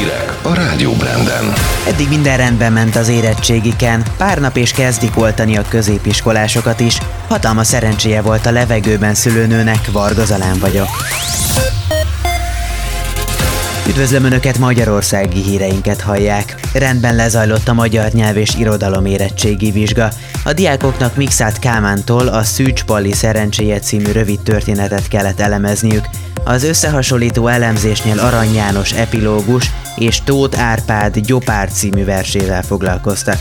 Hírek a Rádió Branden. Eddig minden rendben ment az érettségiken, pár nap és kezdik oltani a középiskolásokat is. Hatalma szerencséje volt a levegőben szülőnőnek, Varga Zalán vagyok. Üdvözlöm Önöket, Magyarországi híreinket hallják. Rendben lezajlott a magyar nyelv és irodalom érettségi vizsga. A diákoknak Mixát Kámántól a Szűcs Palli szerencséje című rövid történetet kellett elemezniük. Az összehasonlító elemzésnél Arany János epilógus és Tóth Árpád Gyopár című versével foglalkoztak.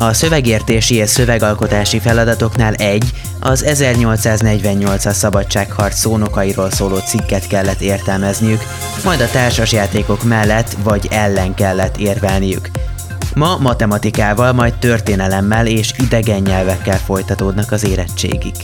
A szövegértési és szövegalkotási feladatoknál egy, az 1848-as szabadságharc szónokairól szóló cikket kellett értelmezniük, majd a társasjátékok mellett vagy ellen kellett érvelniük. Ma matematikával, majd történelemmel és idegen nyelvekkel folytatódnak az érettségik.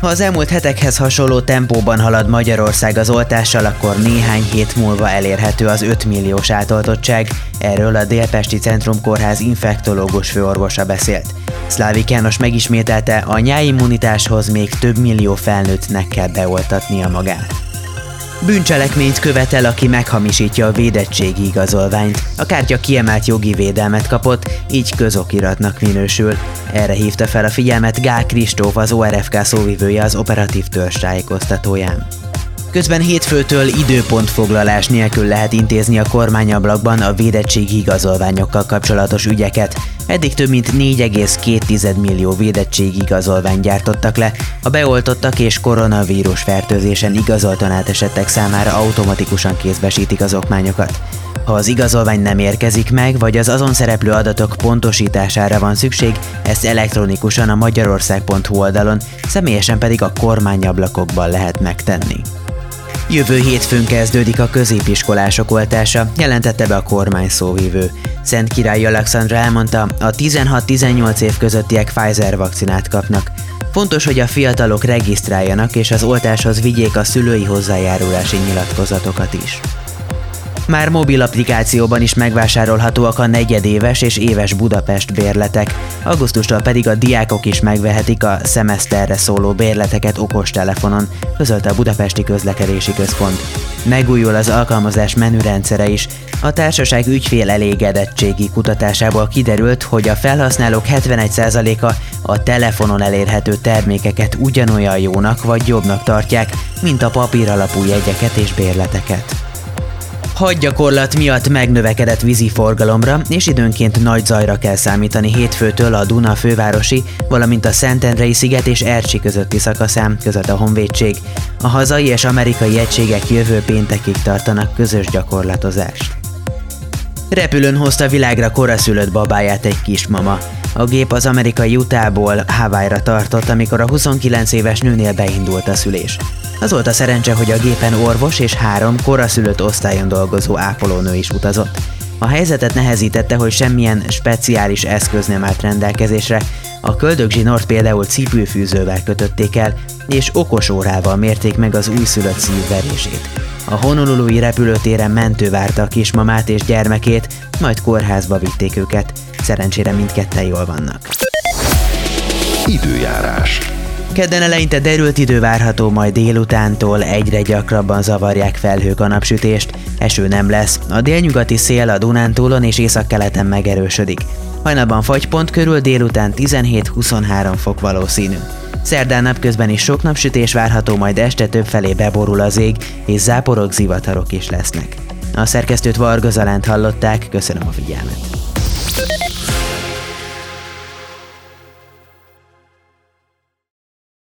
Ha az elmúlt hetekhez hasonló tempóban halad Magyarország az oltással, akkor néhány hét múlva elérhető az 5 milliós átoltottság, erről a Délpesti Centrum Kórház infektológus főorvosa beszélt. Szlávik János megismételte, a nyáimmunitáshoz még több millió felnőttnek kell beoltatnia magát. Bűncselekményt követel, aki meghamisítja a védettségi igazolványt. A kártya kiemelt jogi védelmet kapott, így közokiratnak minősül. Erre hívta fel a figyelmet Gál Kristóf, az ORFK szóvivője az operatív törzs tájékoztatóján. Közben hétfőtől időpontfoglalás nélkül lehet intézni a kormányablakban a védettségi igazolványokkal kapcsolatos ügyeket. Eddig több mint 4,2 millió védettségi igazolványt gyártottak le, a beoltottak és koronavírus fertőzésen igazoltan átesettek számára automatikusan kézbesítik az okmányokat. Ha az igazolvány nem érkezik meg, vagy az azon szereplő adatok pontosítására van szükség, ezt elektronikusan a magyarország.hu oldalon, személyesen pedig a kormányablakokban lehet megtenni. Jövő hétfőn kezdődik a középiskolások oltása, jelentette be a kormány szóvívő. Szent Király Alexandra elmondta, a 16-18 év közöttiek Pfizer vakcinát kapnak. Fontos, hogy a fiatalok regisztráljanak és az oltáshoz vigyék a szülői hozzájárulási nyilatkozatokat is. Már mobil applikációban is megvásárolhatóak a negyedéves és éves Budapest bérletek, augusztustól pedig a diákok is megvehetik a szemeszterre szóló bérleteket okostelefonon, közölte a Budapesti Közlekedési Központ. Megújul az alkalmazás menürendszere is. A társaság ügyfél elégedettségi kutatásából kiderült, hogy a felhasználók 71%-a a telefonon elérhető termékeket ugyanolyan jónak vagy jobbnak tartják, mint a papír alapú jegyeket és bérleteket hadgyakorlat miatt megnövekedett vízi forgalomra és időnként nagy zajra kell számítani hétfőtől a Duna fővárosi, valamint a Szentendrei sziget és Ercsi közötti szakaszán, között a Honvédség. A hazai és amerikai egységek jövő péntekig tartanak közös gyakorlatozást. Repülőn hozta világra koraszülött babáját egy kismama. A gép az amerikai Utahból Hawaii-ra tartott, amikor a 29 éves nőnél beindult a szülés. Az volt a szerencse, hogy a gépen orvos és három koraszülött osztályon dolgozó ápolónő is utazott. A helyzetet nehezítette, hogy semmilyen speciális eszköz nem állt rendelkezésre, a köldögzsinort például cipőfűzővel kötötték el, és okos órával mérték meg az újszülött szívverését. A Honolului repülőtéren mentő várta a kismamát és gyermekét, majd kórházba vitték őket. Szerencsére mindketten jól vannak. Időjárás. Kedden eleinte derült idő várható, majd délutántól egyre gyakrabban zavarják felhők a napsütést, eső nem lesz, a délnyugati szél a Dunántúlon és északkeleten megerősödik. Hajnalban fagypont körül délután 17-23 fok valószínű. Szerdán napközben is sok napsütés várható, majd este több felé beborul az ég, és záporok, zivatarok is lesznek. A szerkesztőt Varga Zalánt hallották, köszönöm a figyelmet.